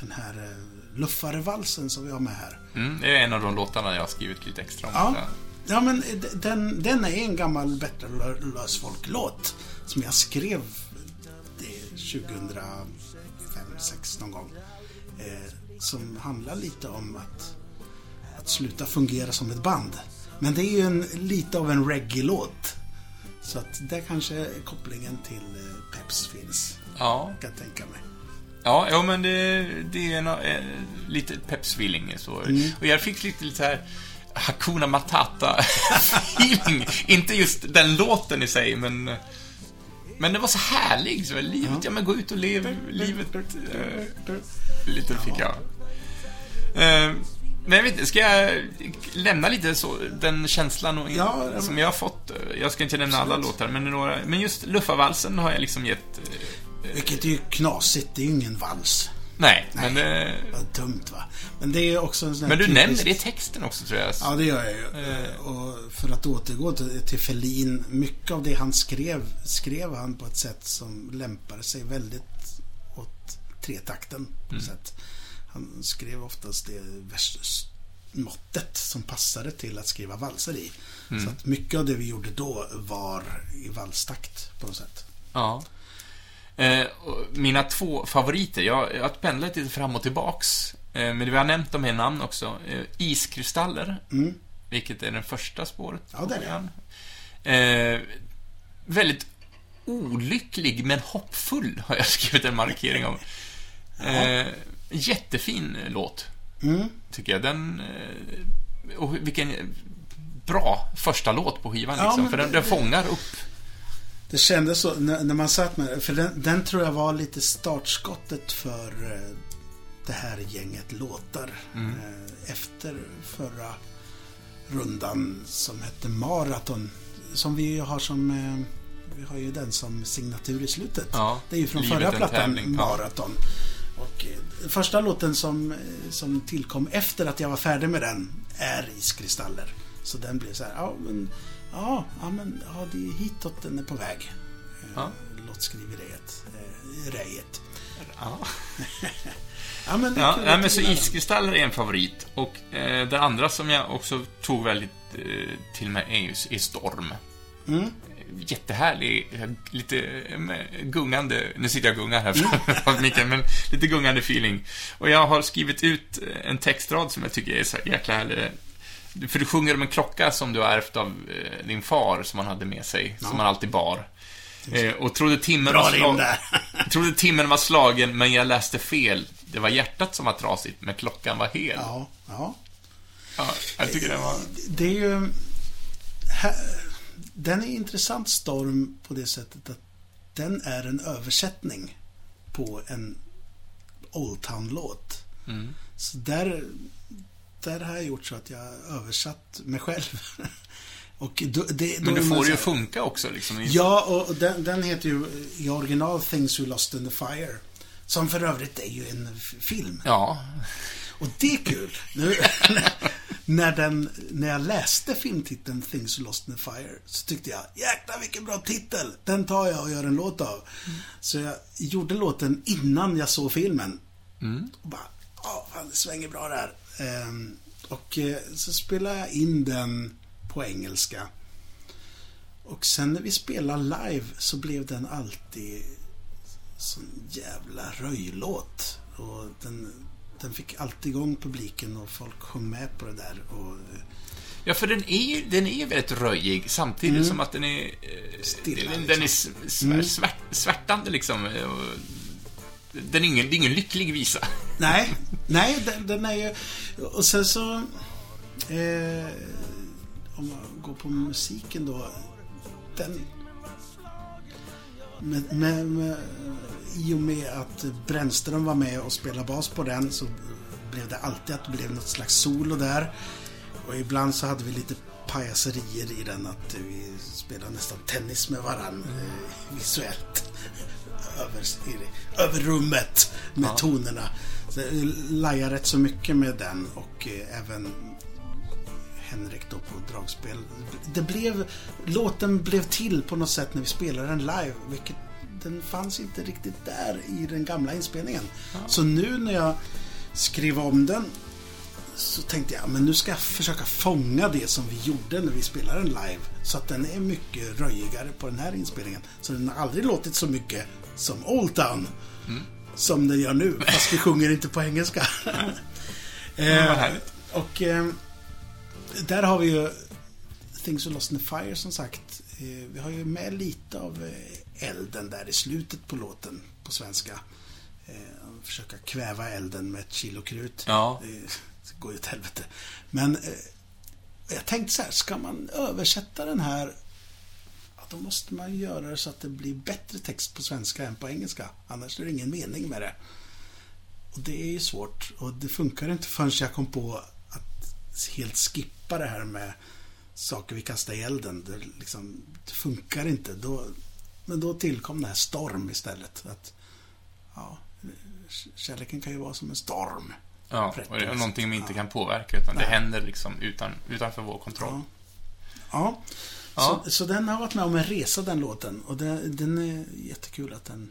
den här eh, Luffarevalsen som vi har med här. Mm, det är en av de låtarna jag har skrivit lite extra om. Ja. Ja, men d- den, den är en gammal Bättre lö- lösfolk-låt som jag skrev det 2005, 2006 någon gång. Eh, som handlar lite om att, att sluta fungera som ett band. Men det är ju en, lite av en reggae-låt. Så att där kanske kopplingen till eh, Peps finns, ja. kan jag tänka mig. Ja, jo, men det, det är no, eh, lite pepsvilling så. Mm. Och jag fick lite, lite här Hakuna Matata-feeling. Inte just den låten i sig, men... Men det var så härlig, så livet, ja, men gå ut och lev livet. Eh, lite fick jag. Eh, men jag vet inte, ska jag lämna lite så, den känslan och, Ja, ja, som jag har fått? eh, Jag ska inte nämna alla låtar, men, några, men just Luffavalsen har jag liksom gett... Vilket är ju knasigt, det är ju ingen vals. Nej, men... eh, Vad dumt va. Men det är också en sån Men du typisk- nämner det i texten också, tror jag. Ja, det gör jag ju. Eh. Och för att återgå till, till Ferlin, mycket av det han skrev, skrev han på ett sätt som lämpade sig väldigt åt tretakten. På Mm. sätt. Han skrev oftast det versmåttet som passade till att skriva valser i. Mm. Så att mycket av det vi gjorde då var i valstakt på något sätt. Ja. Eh, mina två favoriter, jag, jag har pendlat lite fram och tillbaks. Eh, men vi har nämnt dem i namn också. Eh, iskristaller, Mm. vilket är den första spåret. Ja, det är det. väldigt olycklig, men hoppfull, har jag skrivit en markering om. Eh, jättefin låt, Mm. tycker jag. Den... Och vilken bra första låt på skivan, Ja, liksom. För den, det- den fångar upp. Det kändes så när, man satt med För den, den tror jag var lite startskottet för eh, det här gänget låtar. Mm. Eh, efter förra rundan som hette Maraton. Som vi ju har som... Eh, vi har ju den som signatur i slutet. Ja, det är ju från förra plattan. Maraton. Och första låten som, som tillkom efter att jag var färdig med den är Iskristaller. Så den blev så här, ja men, ja, ja, men ja, det är hitåt den är på väg. Eh, Ja. Låtskriveriet, eh, rejet. Ja. Ja, men det Ja, att men så iskristaller är en favorit. Och eh, den andra som jag också tog väldigt eh, till mig är, är Storm. Mm. Jättehärlig, eh, lite eh, gungande, nu sitter jag och gungar här framför micken, men lite gungande feeling. Och jag har skrivit ut eh, en textrad som jag tycker är så jäkla härlig. För du sjunger om en klocka som du har ärvt av eh, din far, som han hade med sig, som han alltid bar. Eh, och trodde timmen Bra var slag- trodde timmen var slagen, men jag läste fel. Det var hjärtat som var trasigt, men klockan var hel. Ja, ja. Ja, jag tycker det var... Det är ju... Den är intressant, Storm, på det sättet att den är en översättning på en Old Town-låt. Mm. Så där, där har jag gjort så att jag översatt mig själv. Och då, det, då Men du får det ju här- funka också, liksom. Ja, och den, den heter ju i original Things We Lost in the Fire. Som för övrigt är ju en film. Ja. Och det är kul. Nu, när, den, när jag läste filmtiteln Things Lost in the Fire så tyckte jag, jäklar vilken bra titel! Den tar jag och gör en låt av. Mm. Så jag gjorde låten innan jag såg filmen. Mm. Och bara, ja, fan det svänger bra där. Ehm, och eh, så spelade jag in den på engelska. Och sen när vi spelade live så blev den alltid sån jävla röjlåt. Och den, den fick alltid igång publiken och folk sjöng med på det där. Och, Ja, för den är ju den är väldigt röjig samtidigt mm. som att den är... Eh, Stilla, den, den är liksom. mm. svärt, svärtande liksom. Den är ingen, det är ingen lycklig visa. Nej, nej den, den är ju... Och sen så... Eh, om man går på musiken då. Den... Med, med, med, I och med att Brännström var med och spelade bas på den så blev det alltid att det blev något slags solo där. Och ibland så hade vi lite pajaserier i den att vi spelade nästan tennis med varandra eh, visuellt. Över, över rummet med ja. tonerna. Så jag lajade rätt så mycket med den och eh, även Henrik då på dragspel. Det blev, låten blev till på något sätt när vi spelade den live, vilket den fanns inte riktigt där i den gamla inspelningen. Ja. Så nu när jag skrev om den så tänkte jag, men nu ska jag försöka fånga det som vi gjorde när vi spelade den live. Så att den är mycket röjigare på den här inspelningen. Så den har aldrig låtit så mycket som Old Town. Mm. Som den gör nu, fast vi sjunger inte på engelska. eh, och eh, där har vi ju Things Are Lost in the Fire som sagt. Eh, vi har ju med lite av eh, elden där i slutet på låten på svenska. Eh, försöka kväva elden med ett kilo krut. Ja. Det går ju åt helvete. Men jag tänkte så här, ska man översätta den här då måste man göra det så att det blir bättre text på svenska än på engelska. Annars är det ingen mening med det. Och det är ju svårt. Och det funkar inte förrän jag kom på helt skippa det här med saker vi kastar i elden. Det, liksom, det funkar inte. Då, men då tillkom det här storm istället. Att, ja, kärleken kan ju vara som en storm. Ja, och det är någonting vi inte kan påverka, utan Nej. det händer liksom utan, utanför vår kontroll. Ja. ja. Så, så, den har varit med om en resa, den låten. Och det, den är jättekul att den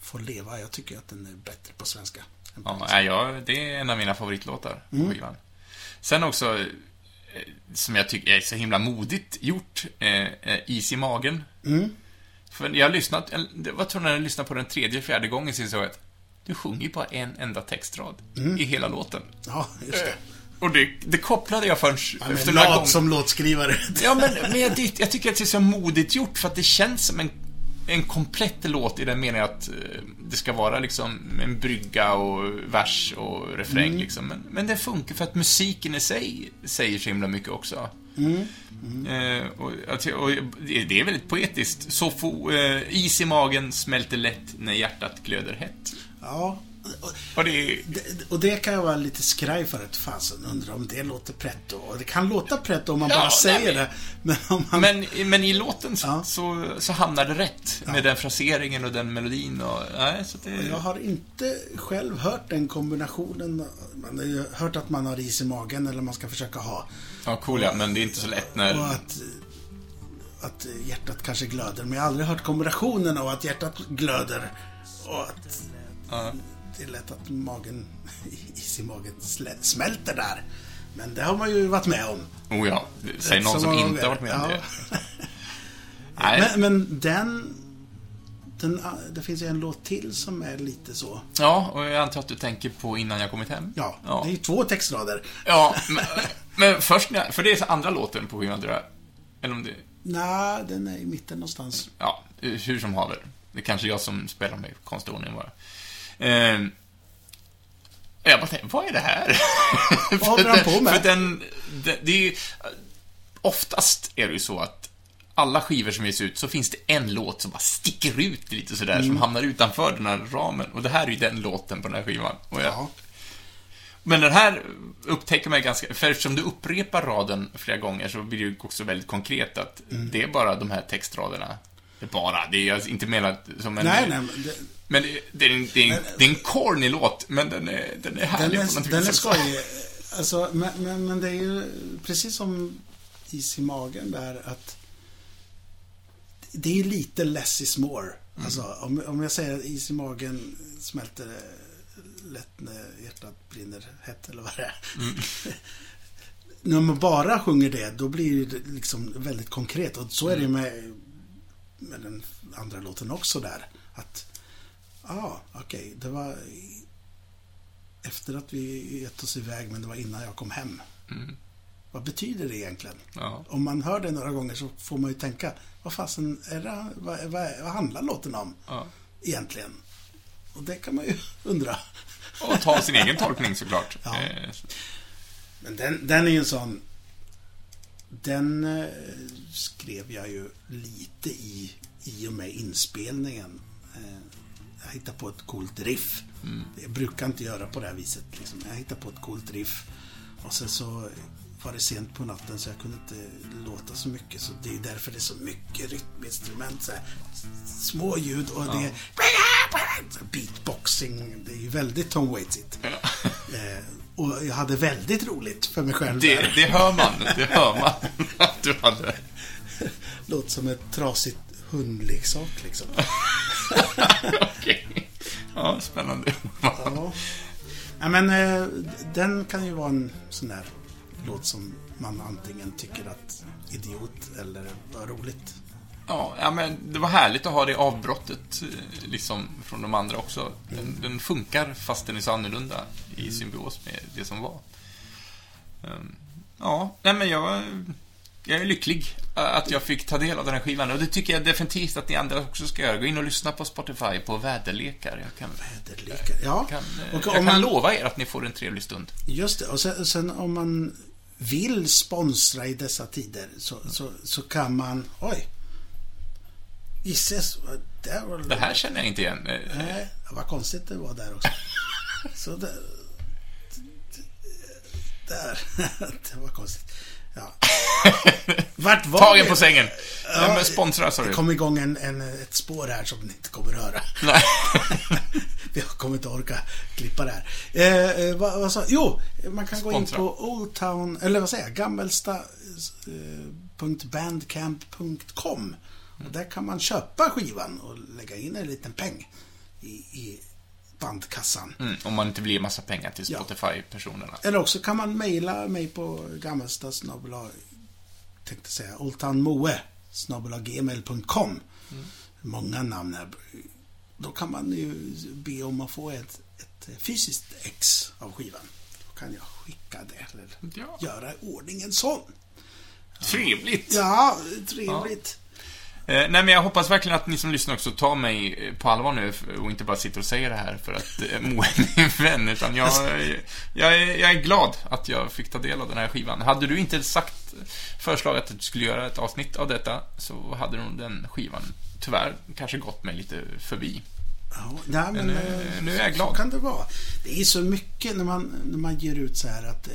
får leva. Jag tycker att den är bättre på svenska. ja, ja, det är en av mina favoritlåtar mm. Sen också, eh, som jag tycker är så himla modigt gjort, eh, eh, Is i magen. Mm. För jag har lyssnat, var tror när jag lyssnade på den tredje, fjärde gången så jag att du sjunger bara en enda textrad mm. i hela låten. Ja, just det. Och det, det kopplade jag först ja, efter några gånger. som låtskrivare. Ja, men, men jag, jag, tycker att det är så modigt gjort för att det känns som en en komplett låt i den meningen att eh, det ska vara liksom en brygga och vers och refräng mm. liksom. Men, men det funkar för att musiken i sig säger så himla mycket också. Mm. Mm. Eh, och, och, det är väldigt poetiskt. Så få, eh, is i magen smälter lätt när hjärtat glöder hett. Ja, och det, och det kan jag vara lite skraj för att fasen undrar om det låter pretto. Och det kan låta pretto om man ja, bara säger det. Men, man... men, men, i låten ja. så, så hamnar det rätt. Ja. Med den fraseringen och den melodin. Och, nej, så det... Jag har inte själv hört den kombinationen. Man har ju hört att man har is i magen eller man ska försöka ha. Ja, cool ja, men det är inte så lätt när... Och att, att hjärtat kanske glöder. Men jag har aldrig hört kombinationen av att hjärtat glöder och att ja det är lätt att magen, is i magen smälter där. Men det har man ju varit med om. Oh ja, säg någon som, som inte har varit med om ja. det. men, men den, den, det finns ju en låt till som är lite så. Ja, och jag antar att du tänker på Innan jag kommit hem. Ja, ja. det är ju två textrader. Ja, men, men först, för det är andra låten på skivan, jag. Eller om det... Nej, den är i mitten någonstans. Ja, hur som haver. Det är kanske jag som spelar med konstiga ordning bara. Eh, jag bara tänkte, vad är det här? Vad håller han på med? För den, det, det är oftast är det ju så att alla skivor som ges ut så finns det en låt som bara sticker ut lite sådär, mm. som hamnar utanför den här ramen. Och det här är ju den låten på den här skivan. Jag, Men den här upptäcker man ganska, för eftersom du upprepar raden flera gånger så blir det ju också väldigt konkret att mm. det är bara de här textraderna. Det är bara, det är inte menat som en... Nej, nej, det, men det, är en, det, är en, det är en corny låt, men den är, den är härlig den är, på något Den är skojig. Alltså, men, men, men det är ju precis som is i magen där att det är lite less is more. Mm. Alltså, om, om jag säger att is i magen smälter lätt när hjärtat brinner hett eller vad det är. Mm. när man bara sjunger det, då blir det liksom väldigt konkret. Och så är det ju Mm. med, med den andra låten också där. Att, ja, ah, okej, det var efter att vi gett oss iväg, men det var innan jag kom hem. Mm. Vad betyder det egentligen? Ja. Om man hör det några gånger så får man ju tänka, vad fasen är det, vad, vad, vad handlar låten om ja. egentligen? Och det kan man ju undra. Och ta sin egen tolkning såklart. Ja. Eh, Men den, den är ju en sån... Den eh, skrev jag ju lite i, i och med inspelningen. Jag hittade på ett coolt riff. Jag brukar inte göra på det här viset. Liksom. Jag hittade på ett coolt riff. Och sen så var det sent på natten så jag kunde inte låta så mycket. Så det är därför det är så mycket rytminstrument. Så här, små ljud och det är beatboxing. Det är ju väldigt Tom Waitsigt. Ja. Eh, och jag hade väldigt roligt för mig själv Det, där. det hör man. Det hör man. Att du hade... Låter som ett trasigt hundleksak liksom. Okej. Ja, spännande. Ja. ja men eh, den kan ju vara en sån där låt som man antingen tycker att idiot eller var roligt. Ja, ja, men det var härligt att ha det avbrottet eh, liksom från de andra också. Den, den funkar fast den är så annorlunda i symbios med det som var. Ehm, Ja, nej men jag, jag är lycklig att jag fick ta del av den här skivan och det tycker jag definitivt att ni andra också ska göra. Gå in och lyssna på Spotify på väderlekar. Jag kan, Väderlekar. Ja, kan, eh, och jag om kan man, lova er att ni får en trevlig stund. just det. Och sen, sen om man vill sponsra i dessa tider så, så, så kan man... Oj! Gisses, där var Det här känner jag inte igen. Eh, Nej, vad konstigt det var där också. Så där... Där. Det var konstigt. Ja. Vart var Tagen vi? på sängen. Ja, sponsra, sa Det du. kom igång en, en, ett spår här som ni inte kommer höra. Nej. Vi kommer inte orka klippa det här. Eh, eh, vad, vad sa Jo, man kan gå in Sponsra. på Old Town, eller vad säger jag, gammelsta.bandcamp.com. Och där kan man köpa skivan och lägga in en liten peng i, i bandkassan. Mm, om man inte vill ge massa pengar till Ja. Spotify-personerna. Eller också kan man mejla mig på gammelsta snabel-a, tänkte säga, oldtownmoe gmail.com. Många namn här. Då kan man ju be om att få ett, ett fysiskt ex av skivan. Då kan jag skicka det eller Ja. göra i ordning en sån. Trevligt! Ja, trevligt. Eh, nej, men jag hoppas verkligen att ni som lyssnar också tar mig eh, på allvar nu och inte bara sitter och säger det här för att eh, Moa är min vän, utan jag, jag, är, jag är glad att jag fick ta del av den här skivan. Hade du inte sagt, föreslagit att du skulle göra ett avsnitt av detta, så hade nog den skivan tyvärr kanske gått mig lite förbi. Ja, nej, men, nu- eh, nu är jag så glad. kan det vara. Det är så mycket när man, när man ger ut så här att...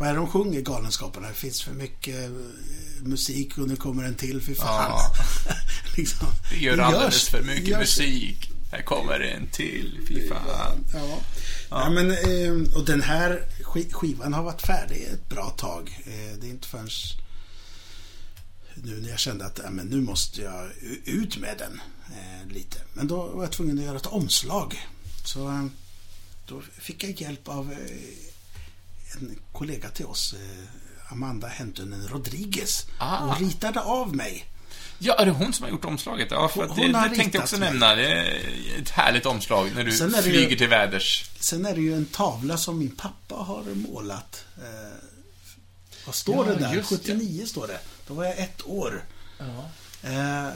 Vad är det de sjunger, Galenskaparna? Det finns för mycket eh, musik och nu kommer en till, fy fan. Ja. liksom, Det gör görs- alldeles för mycket görs- musik. Här kommer en till, fy fan. Ja. ja. men, eh, och den här sk- skivan har varit färdig ett bra tag. Eh, det är inte förrän nu när jag kände att ja, men nu måste jag ut med den eh, lite. Men då var jag tvungen att göra ett omslag. Så då fick jag hjälp av en kollega till oss, eh, Amanda Hentunen Rodriguez. Ah. Hon ritade av mig. Ja, är det hon som har gjort omslaget? Ja, för Hon det, har det tänkte jag också mig. nämna. Det är ett härligt omslag när du flyger ju- till väders. Sen är det ju en tavla som min pappa har målat. Eh, vad står Ja, det där? just det. 79 står det. Då var jag ett år. Eh,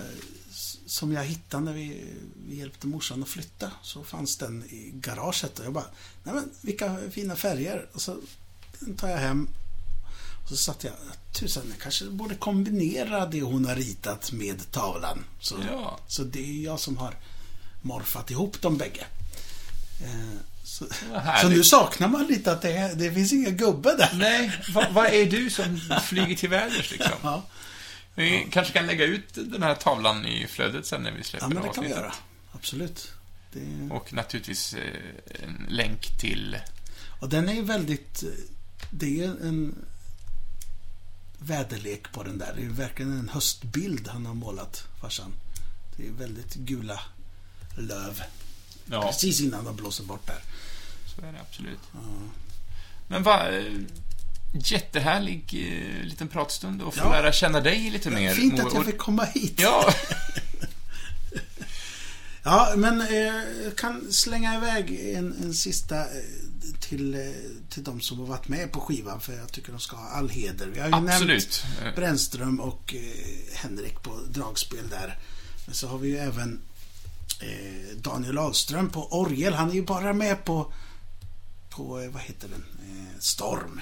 s- som jag hittade när vi, vi hjälpte morsan att flytta. Så fanns den i garaget och jag bara, nej men vilka fina färger. Och så den tar jag hem. Och så satt jag, tusan, jag kanske borde kombinera det hon har ritat med tavlan. Så, Ja. så det är jag som har morfat ihop dem bägge. Eh, så, så nu saknar man lite att det, det finns ingen gubbe där. Nej, vad, vad är du som flyger till väders liksom? Ja, Vi kanske kan lägga ut den här tavlan i flödet sen när vi släpper ja men det kan vi avsnittet. göra. Absolut. Det, Och naturligtvis eh, en länk till... Och den är ju väldigt... Det är en väderlek på den där. Det är verkligen en höstbild han har målat, farsan. Det är väldigt gula löv. Ja, Precis innan de blåser bort där. så är det absolut. Men va, eh, jättehärlig eh, liten pratstund och få Ja. lära känna dig lite mer. Fint att jag fick komma hit. Ja, Ja, men eh, jag kan slänga iväg en, en sista eh, till, eh, till de som har varit med på skivan för jag tycker de ska ha all heder. Vi har ju absolut. nämnt Brännström och eh, Henrik på dragspel där. Men så har vi ju även eh, Daniel Ahlström på orgel. Han är ju bara med på, på eh, vad heter den, Storm.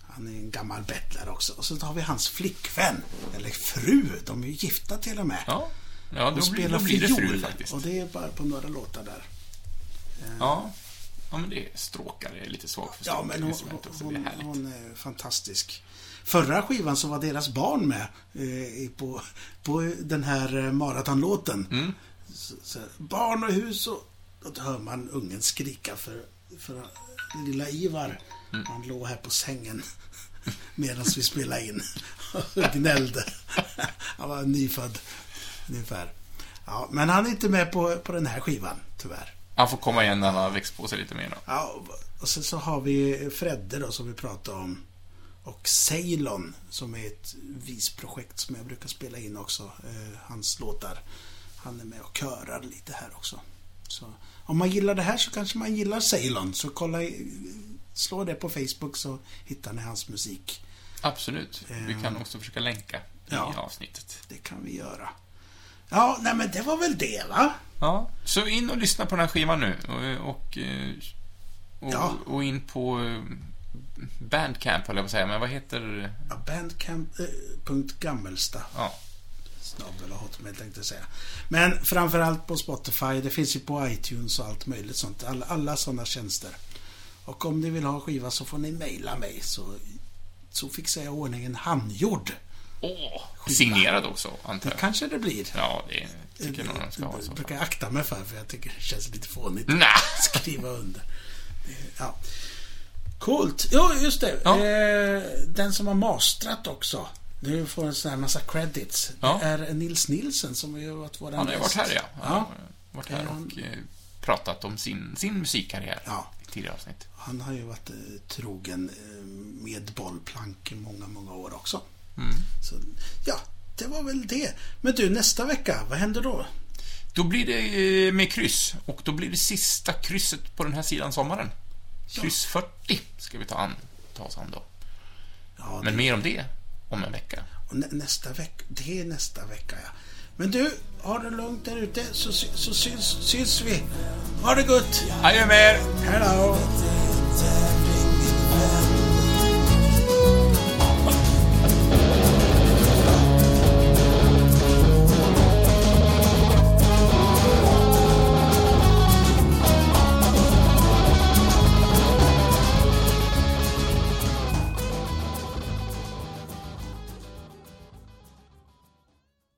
Han är en gammal bettlare också. Och så har vi hans flickvän, eller fru. De är ju gifta till och med. Ja, ja då, blir, spelar då blir det fru faktiskt. Och det är bara på några låtar där. Ja. Ja, men det är stråkare. Lite svag för Ja, men hon, hon, härligt. hon är fantastisk. Förra skivan så var deras barn med eh, på, på den här eh, maratonlåten. Mm. Så, så, barn och hus och... Då hör man ungen skrika för, för lilla Ivar. Mm. Han låg här på sängen medan vi spelade in och gnällde. Han var nyfödd ungefär. Ja, men han är inte med på, på den här skivan, tyvärr. Han får komma igen när han har växt på sig lite mer då. Ja, och- sen så har vi Fredde då som vi pratade om. Och Ceylon som är ett visprojekt som jag brukar spela in också. Eh, hans låtar. Han är med och körar lite här också. Så om man gillar det här så kanske man gillar Ceylon. Så kolla, slå det på Facebook så hittar ni hans musik. Absolut. Vi Eh. kan också försöka länka i Ja. avsnittet. Det kan vi göra. Ja, nej men det var väl det va? Ja, så in och lyssna på den här skivan nu. Och, och, eh, och, Ja. och in på eh, Bandcamp, höll jag på att säga. Men vad heter... Ja, Bandcamp.gammelsta. Ja, Snabel och hotmail tänkte jag säga. Men framförallt på Spotify. Det finns ju på iTunes och allt möjligt sånt. Alla, alla sådana tjänster. Och om ni vill ha skiva så får ni mejla mig så, så fixar jag i ordning en handgjord. Åh, signerad också, antar Det jag. kanske det blir. Ja, det tycker jag nog de ska ha Det brukar jag akta mig för, för jag tycker det känns lite fånigt Nej! att skriva under. Det- Ja. Coolt. Jo, just det. Ja. Eh, den som har mastrat också. Nu får en sån här massa credits. Ja. Det är Nils Nilsen som har varit vår Han har varit här, ja. Han har varit här och eh, pratat om sin, sin musikkarriär Ja. i tidigare avsnitt. Han har ju varit eh, trogen eh, med bollplank i många, många år också. Mm. Så, ja, det var väl det. Men du, nästa vecka, vad händer då? Då blir det eh, med kryss, och då blir det sista krysset på den här sidan sommaren. Kryss 40 ska vi ta, an, ta oss an då. Ja, Men det, mer om det om en vecka. nä, nästa vecka. Det är nästa vecka, ja. Men du, ha det lugnt där ute så, så syns, syns vi. Ha det gott! Adjö med er! Hej då!